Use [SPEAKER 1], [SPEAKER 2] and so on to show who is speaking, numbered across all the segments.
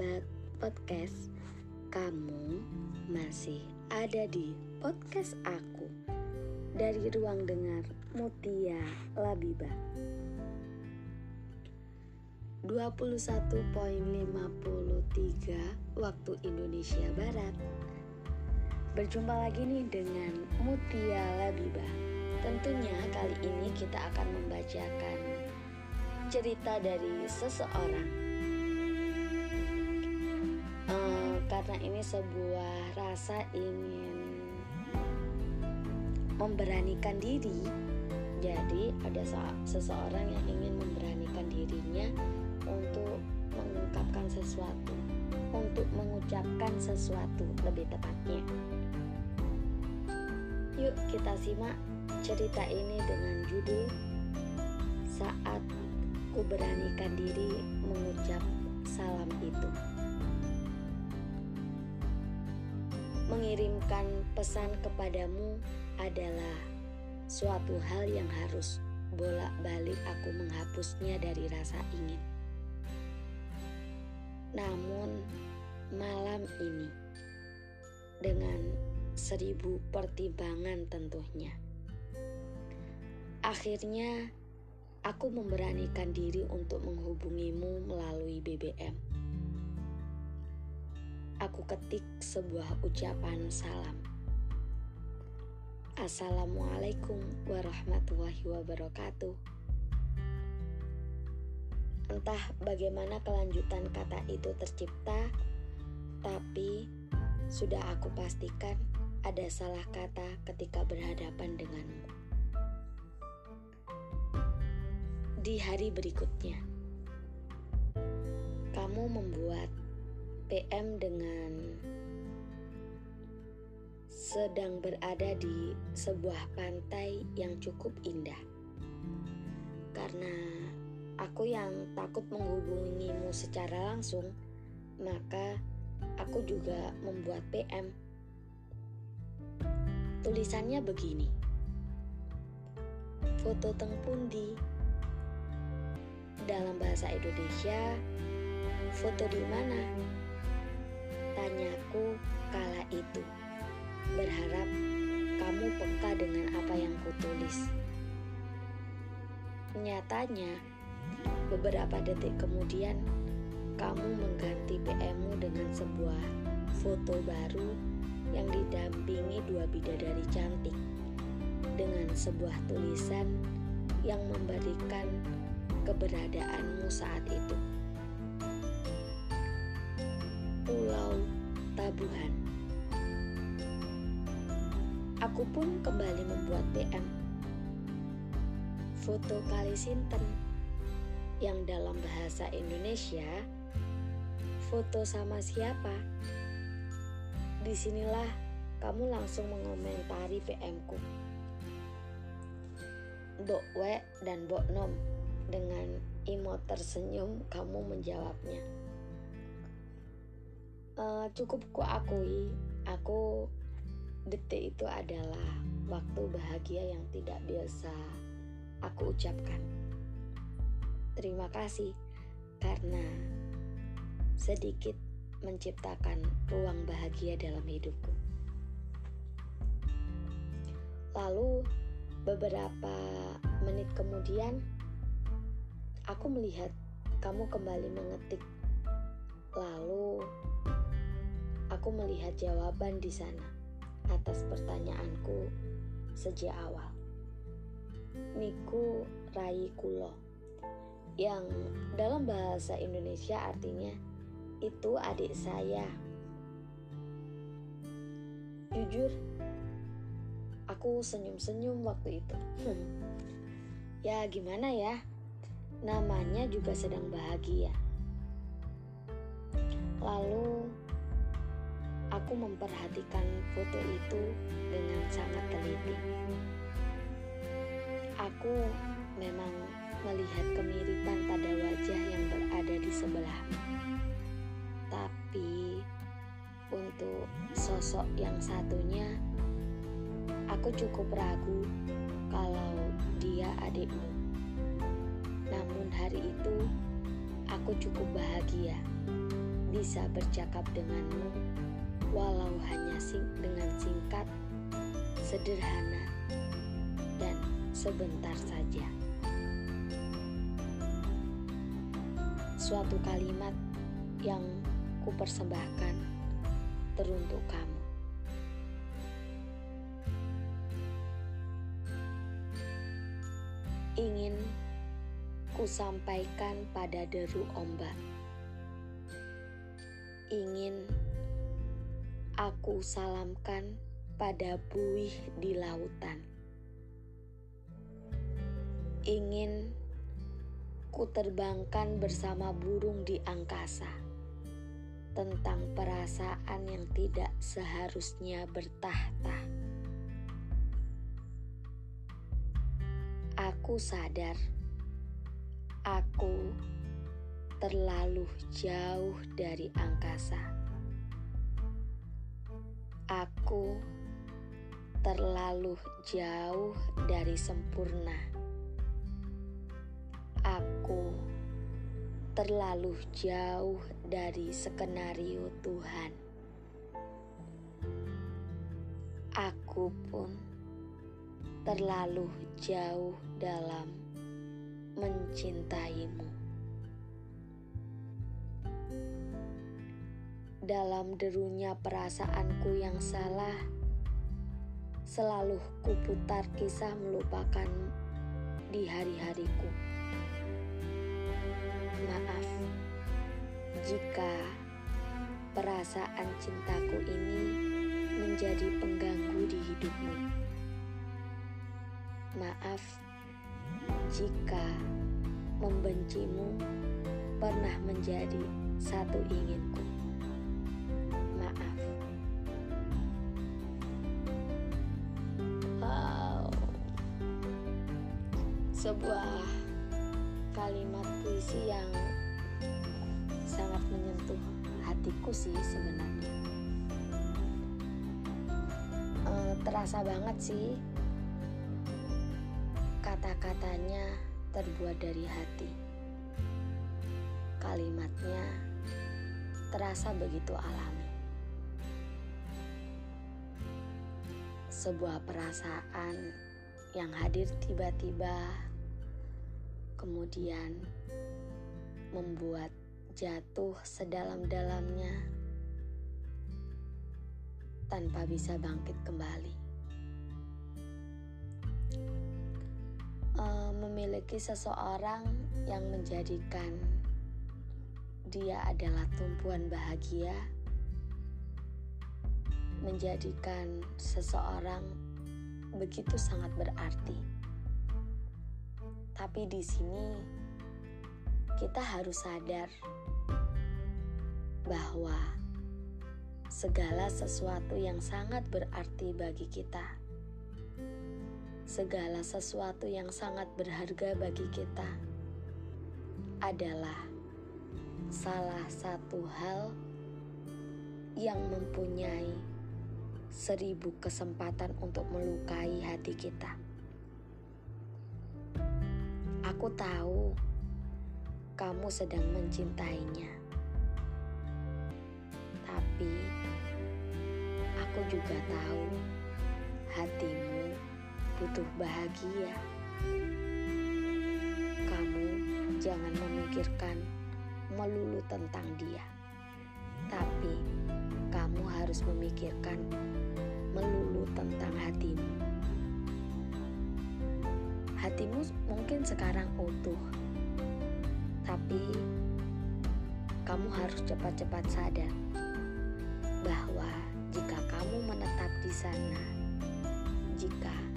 [SPEAKER 1] sahabat podcast, kamu masih ada di podcast aku dari ruang dengar Mutia Labiba. 21.53 waktu Indonesia Barat. Berjumpa lagi nih dengan Mutia Labiba. Tentunya kali ini kita akan membacakan cerita dari seseorang. Uh, karena ini sebuah rasa ingin memberanikan diri, jadi ada seseorang yang ingin memberanikan dirinya untuk mengungkapkan sesuatu, untuk mengucapkan sesuatu lebih tepatnya. Yuk kita simak cerita ini dengan judul Saat ku beranikan diri mengucap salam itu. Mengirimkan pesan kepadamu adalah suatu hal yang harus bolak-balik aku menghapusnya dari rasa ingin. Namun malam ini dengan seribu pertimbangan tentunya. Akhirnya aku memberanikan diri untuk menghubungimu melalui BBM. Aku ketik sebuah ucapan salam. Assalamualaikum warahmatullahi wabarakatuh. Entah bagaimana kelanjutan kata itu tercipta, tapi sudah aku pastikan ada salah kata ketika berhadapan denganmu. Di hari berikutnya, kamu membuat PM dengan sedang berada di sebuah pantai yang cukup indah. Karena aku yang takut menghubungimu secara langsung, maka aku juga membuat PM. Tulisannya begini. Foto teng pundi. Dalam bahasa Indonesia, foto di mana? Tanyaku kala itu. Berharap kamu peka dengan apa yang kutulis. Nyatanya, Beberapa detik kemudian, kamu mengganti PM-mu dengan sebuah foto baru yang didampingi dua bidadari cantik dengan sebuah tulisan yang memberikan keberadaanmu saat itu. Pulau Tabuhan. Aku pun kembali membuat PM. Foto kali Sinten yang dalam bahasa Indonesia foto sama siapa? Di sinilah kamu langsung mengomentari PM-ku. Dok We dan Bok Nom dengan imot tersenyum kamu menjawabnya. E, cukup ku akui, aku detik itu adalah waktu bahagia yang tidak biasa aku ucapkan. Terima kasih karena sedikit menciptakan ruang bahagia dalam hidupku. Lalu, beberapa menit kemudian, aku melihat kamu kembali mengetik. Lalu, aku melihat jawaban di sana atas pertanyaanku sejak awal. Niku Rai Kulo yang dalam bahasa Indonesia artinya itu adik saya. Jujur, aku senyum-senyum waktu itu. Hmm. Ya gimana ya, namanya juga sedang bahagia. Lalu aku memperhatikan foto itu dengan sangat teliti. Aku memang melihat kemiripan pada wajah yang berada di sebelahmu. Tapi untuk sosok yang satunya, aku cukup ragu kalau dia adikmu. Namun hari itu aku cukup bahagia bisa bercakap denganmu walau hanya sing dengan singkat, sederhana, dan sebentar saja. Suatu kalimat yang kupersembahkan teruntuk kamu. Ingin kusampaikan pada deru ombak. Ingin aku salamkan pada buih di lautan. Ingin ku terbangkan bersama burung di angkasa tentang perasaan yang tidak seharusnya bertahta. Aku sadar aku terlalu jauh dari angkasa Aku terlalu jauh dari sempurna. Aku terlalu jauh dari skenario Tuhan. Aku pun terlalu jauh dalam mencintaimu. Dalam derunya perasaanku yang salah, selalu kuputar kisah melupakan di hari-hariku. Maaf jika perasaan cintaku ini menjadi pengganggu di hidupmu. Maaf jika membencimu pernah menjadi satu inginku. Terasa banget sih. Kata-katanya terbuat dari hati. Kalimatnya terasa begitu alami. Sebuah perasaan yang hadir tiba-tiba kemudian membuat jatuh sedalam-dalamnya tanpa bisa bangkit kembali. Uh, memiliki seseorang yang menjadikan dia adalah tumpuan bahagia, menjadikan seseorang begitu sangat berarti. Tapi di sini kita harus sadar bahwa segala sesuatu yang sangat berarti bagi kita, segala sesuatu yang sangat berharga bagi kita adalah salah satu hal yang mempunyai seribu kesempatan untuk melukai hati kita. Aku tahu kamu sedang mencintainya, tapi aku juga tahu hatimu butuh bahagia. Kamu jangan memikirkan melulu tentang dia, tapi kamu harus memikirkan melulu tentang hatimu. Hatimu mungkin sekarang utuh, tapi kamu harus cepat-cepat sadar bahwa jika kamu menetap di sana, jika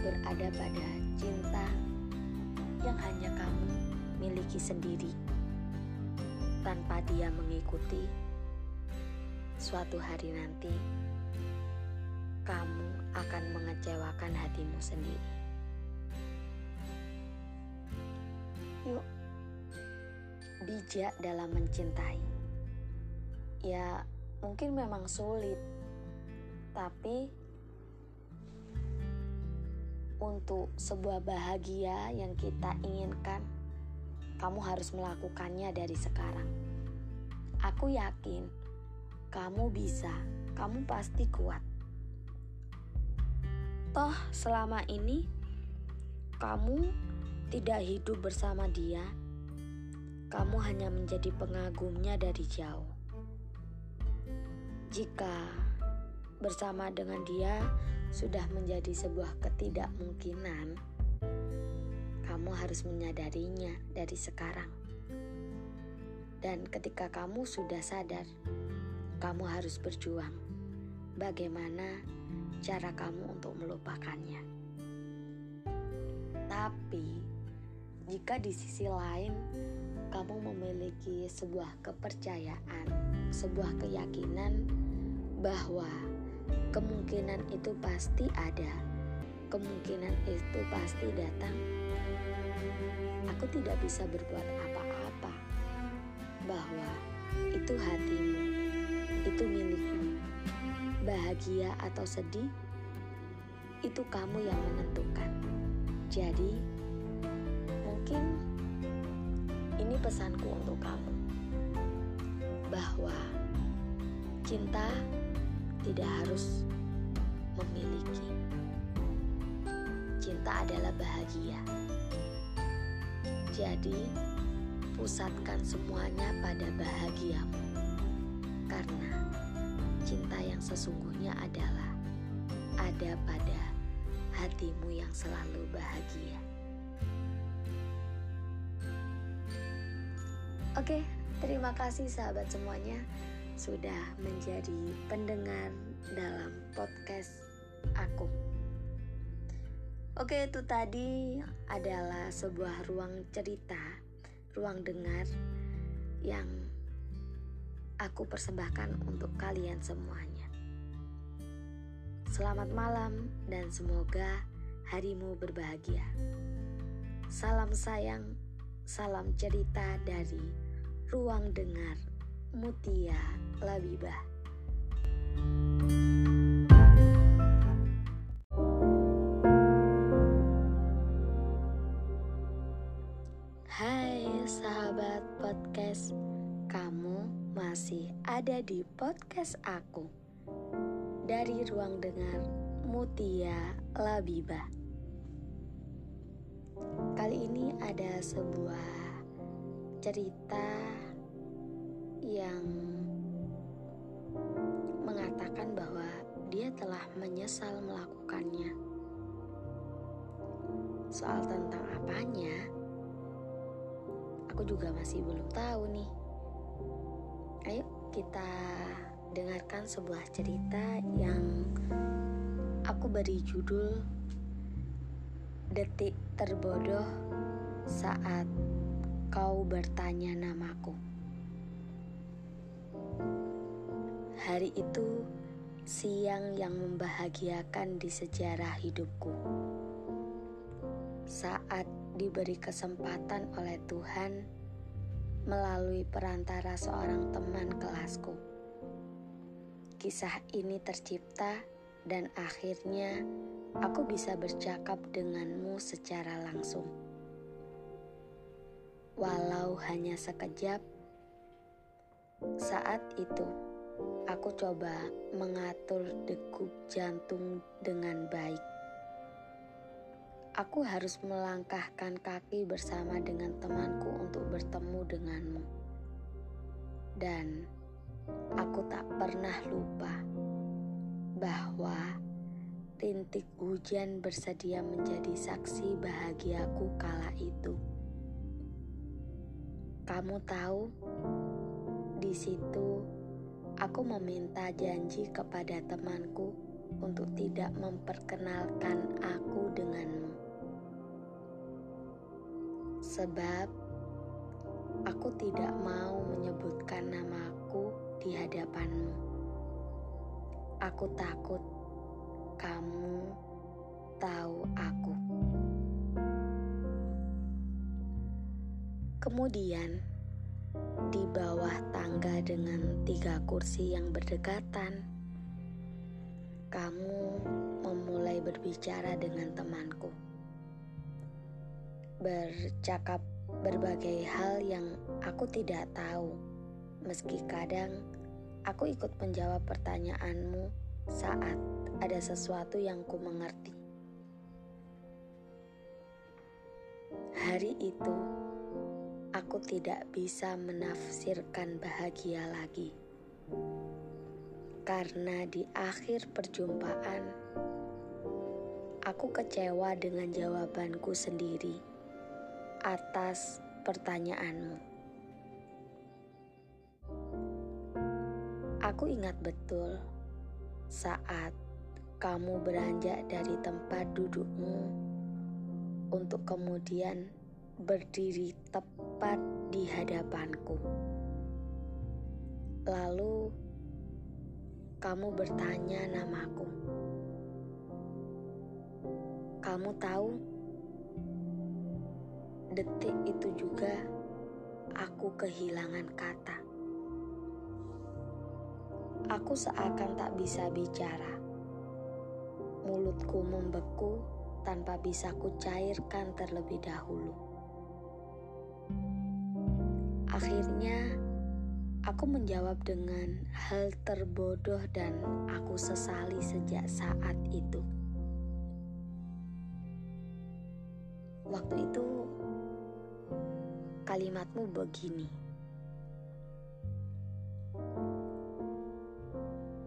[SPEAKER 1] berada pada cinta yang hanya kamu miliki sendiri, tanpa dia mengikuti, suatu hari nanti kamu akan mengecewakan hatimu sendiri. Yuk, bijak dalam mencintai. Ya, mungkin memang sulit, tapi untuk sebuah bahagia yang kita inginkan, kamu harus melakukannya dari sekarang. Aku yakin kamu bisa, kamu pasti kuat. Toh, selama ini kamu tidak hidup bersama dia, kamu hanya menjadi pengagumnya dari jauh. Jika bersama dengan dia sudah menjadi sebuah ketidakmungkinan, kamu harus menyadarinya dari sekarang. Dan ketika kamu sudah sadar, kamu harus berjuang. Bagaimana cara kamu untuk melupakannya? Tapi, jika di sisi lain kamu memiliki sebuah kepercayaan, sebuah keyakinan bahwa kemungkinan itu pasti ada, kemungkinan itu pasti datang, aku tidak bisa berbuat apa-apa bahwa itu hatimu, itu milikmu. Bahagia atau sedih, itu kamu yang menentukan. Jadi, mungkin ini pesanku untuk kamu bahwa cinta tidak harus memiliki. Cinta adalah bahagia. Jadi, pusatkan semuanya pada bahagiamu. Karena cinta yang sesungguhnya adalah ada pada hatimu yang selalu bahagia. Oke, terima kasih sahabat semuanya sudah menjadi pendengar dalam podcast aku. Oke, itu tadi adalah sebuah ruang cerita, ruang dengar yang aku persembahkan untuk kalian semuanya. Selamat malam dan semoga harimu berbahagia. Salam sayang, salam cerita dari ruang dengar Mutia Labibah. Hai sahabat podcast, kamu masih ada di podcast aku dari ruang dengar Mutia Labiba. Kali ini ada sebuah cerita yang mengatakan bahwa dia telah menyesal melakukannya. Soal tentang apanya, aku juga masih belum tahu nih. Ayo kita dengarkan sebuah cerita yang aku beri judul Detik Terbodoh Saat Kau Bertanya Namaku. Hari itu siang yang membahagiakan di sejarah hidupku. Saat diberi kesempatan oleh Tuhan melalui perantara seorang teman kelasku. Kisah ini tercipta dan akhirnya aku bisa bercakap denganmu secara langsung. Walau hanya sekejap, saat itu aku coba mengatur degup jantung dengan baik aku harus melangkahkan kaki bersama dengan temanku untuk bertemu denganmu. Dan aku tak pernah lupa bahwa rintik hujan bersedia menjadi saksi bahagiaku kala itu. Kamu tahu, di situ aku meminta janji kepada temanku untuk tidak memperkenalkan aku denganmu. Sebab aku tidak mau menyebutkan namaku di hadapanmu. Aku takut kamu tahu aku. Kemudian, di bawah tangga dengan tiga kursi yang berdekatan, kamu memulai berbicara dengan temanku. Bercakap berbagai hal yang aku tidak tahu. Meski kadang aku ikut menjawab pertanyaanmu saat ada sesuatu yang ku mengerti. Hari itu, aku tidak bisa menafsirkan bahagia lagi. Karena di akhir perjumpaan, aku kecewa dengan jawabanku sendiri atas pertanyaanmu. Aku ingat betul saat kamu beranjak dari tempat dudukmu untuk kemudian berdiri tepat di hadapanku. Lalu kamu bertanya namaku. Kamu tahu, detik itu juga aku kehilangan kata. Aku seakan tak bisa bicara. Mulutku membeku tanpa bisa kucairkan terlebih dahulu. Akhirnya, aku menjawab dengan hal terbodoh dan aku sesali sejak saat itu. Waktu itu, kalimatmu begini.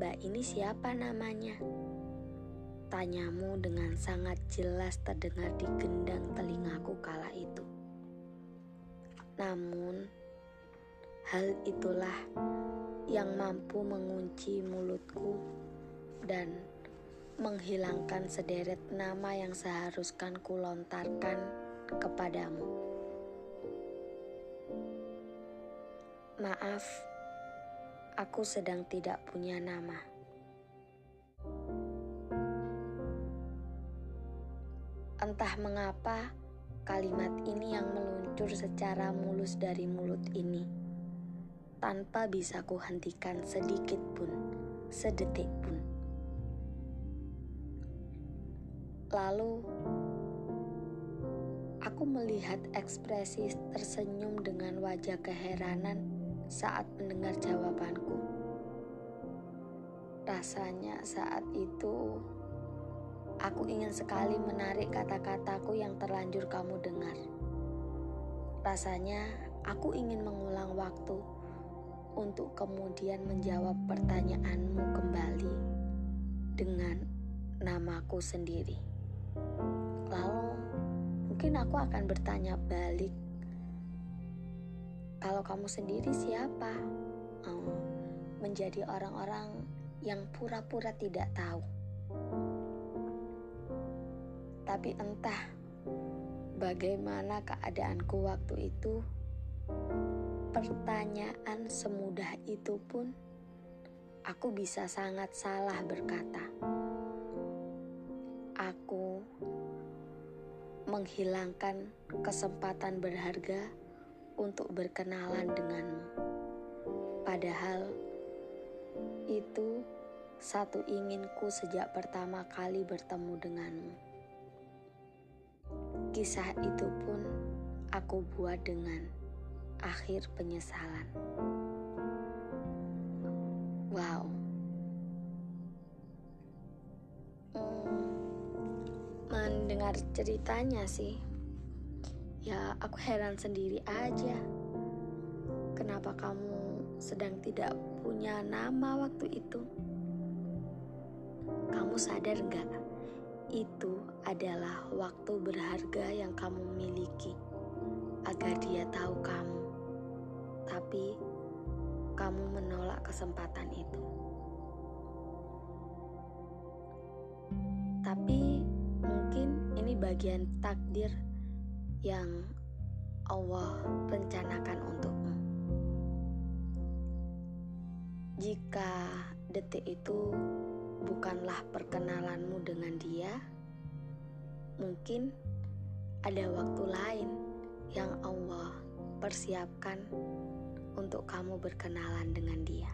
[SPEAKER 1] Mbak ini siapa namanya? Tanyamu dengan sangat jelas terdengar di gendang telingaku kala itu. Namun, hal itulah yang mampu mengunci mulutku dan menghilangkan sederet nama yang seharuskan kulontarkan kepadamu. Maaf aku sedang tidak punya nama. Entah mengapa kalimat ini yang meluncur secara mulus dari mulut ini, tanpa bisa kuhentikan sedikit pun, sedetik pun. Lalu, aku melihat ekspresi tersenyum dengan wajah keheranan saat mendengar jawabanku. Rasanya saat itu aku ingin sekali menarik kata-kataku yang terlanjur kamu dengar. Rasanya aku ingin mengulang waktu untuk kemudian menjawab pertanyaanmu kembali dengan namaku sendiri. Lalu mungkin aku akan bertanya balik kalau kamu sendiri siapa? Oh, menjadi orang-orang yang pura-pura tidak tahu. Tapi entah bagaimana keadaanku waktu itu, pertanyaan semudah itu pun aku bisa sangat salah berkata. Aku menghilangkan kesempatan berharga untuk berkenalan denganmu. Padahal itu satu inginku sejak pertama kali bertemu denganmu. Kisah itu pun aku buat dengan akhir penyesalan. Wow. Hmm, mendengar ceritanya sih Ya, aku heran sendiri aja. Kenapa kamu sedang tidak punya nama waktu itu? Kamu sadar gak? Itu adalah waktu berharga yang kamu miliki agar dia tahu kamu. Tapi kamu menolak kesempatan itu. Tapi mungkin ini bagian takdir yang Allah rencanakan untukmu. Jika detik itu bukanlah perkenalanmu dengan dia, mungkin ada waktu lain yang Allah persiapkan untuk kamu berkenalan dengan dia.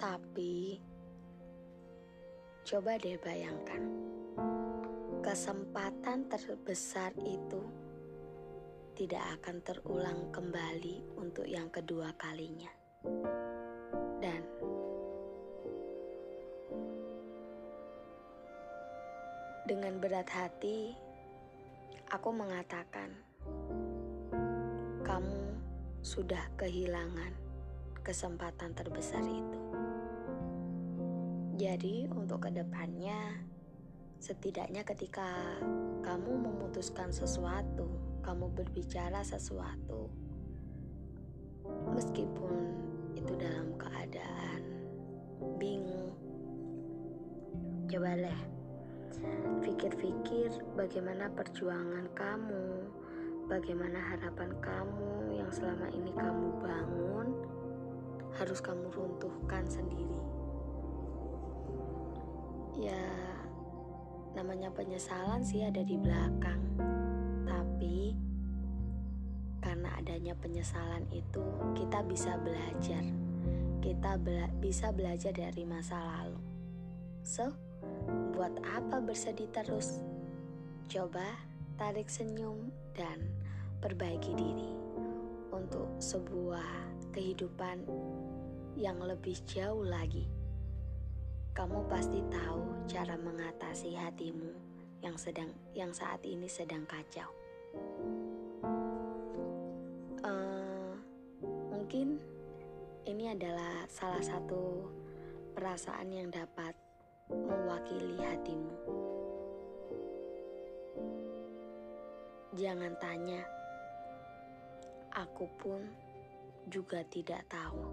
[SPEAKER 1] Tapi, coba deh bayangkan kesempatan terbesar itu tidak akan terulang kembali untuk yang kedua kalinya. Dan dengan berat hati, aku mengatakan, "Kamu sudah kehilangan kesempatan terbesar itu." Jadi, untuk ke depannya, setidaknya ketika kamu memutuskan sesuatu, kamu berbicara sesuatu, meskipun itu dalam keadaan bingung, coba deh pikir-pikir bagaimana perjuangan kamu, bagaimana harapan kamu yang selama ini kamu bangun harus kamu runtuhkan sendiri. Ya, namanya penyesalan sih ada di belakang tapi karena adanya penyesalan itu, kita bisa belajar. Kita bela bisa belajar dari masa lalu. So, buat apa bersedih terus? Coba tarik senyum dan perbaiki diri untuk sebuah kehidupan yang lebih jauh lagi. Kamu pasti tahu cara mengatasi hatimu yang sedang yang saat ini sedang kacau. Uh, mungkin ini adalah salah satu perasaan yang dapat mewakili hatimu. Jangan tanya, aku pun juga tidak tahu.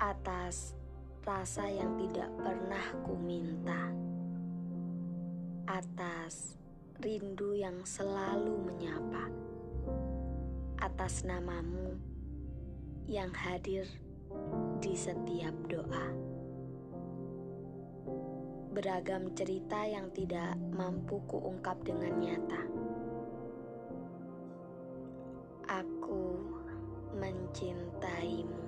[SPEAKER 1] Atas rasa yang tidak pernah ku minta atas rindu yang selalu menyapa, atas namamu yang hadir di setiap doa. Beragam cerita yang tidak mampu kuungkap dengan nyata. Mencintaimu.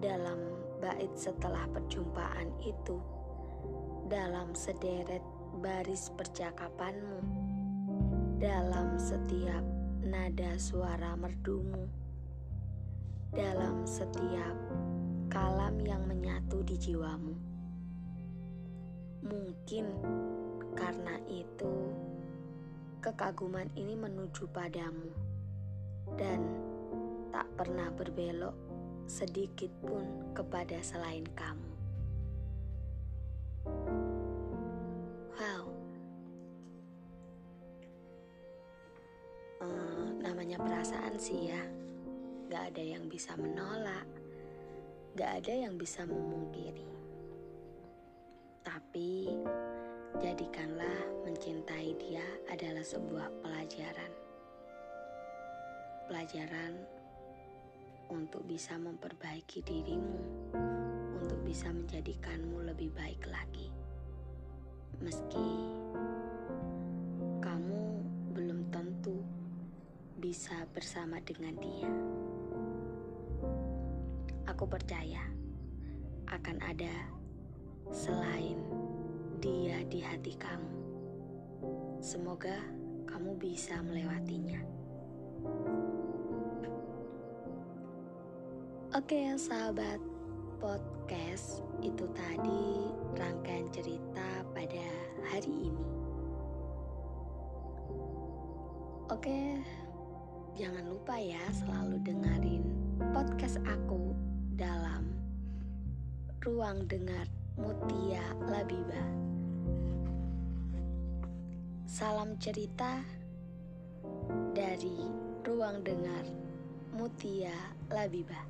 [SPEAKER 1] Dalam bait setelah perjumpaan itu, dalam sederet baris percakapanmu, dalam setiap nada suara merdumu, dalam setiap kalam yang menyatu di jiwamu. Mungkin karena itu, kekaguman ini menuju padamu dan tak pernah berbelok sedikit pun kepada selain kamu. Wow. Uh, namanya perasaan sih ya. Gak ada yang bisa menolak. Gak ada yang bisa memungkiri. Tapi jadikanlah mencintai dia adalah sebuah pelajaran. Pelajaran untuk bisa memperbaiki dirimu, untuk bisa menjadikanmu lebih baik lagi meski kamu belum tentu bisa bersama dengan dia. Aku percaya akan ada selain dia di hati kamu. Semoga kamu bisa melewatinya. Oke, sahabat podcast itu tadi rangkaian cerita pada hari ini. Oke, jangan lupa ya selalu dengerin podcast aku dalam Ruang Dengar Mutia Labiba. Salam cerita dari Ruang Dengar Mutia Labiba.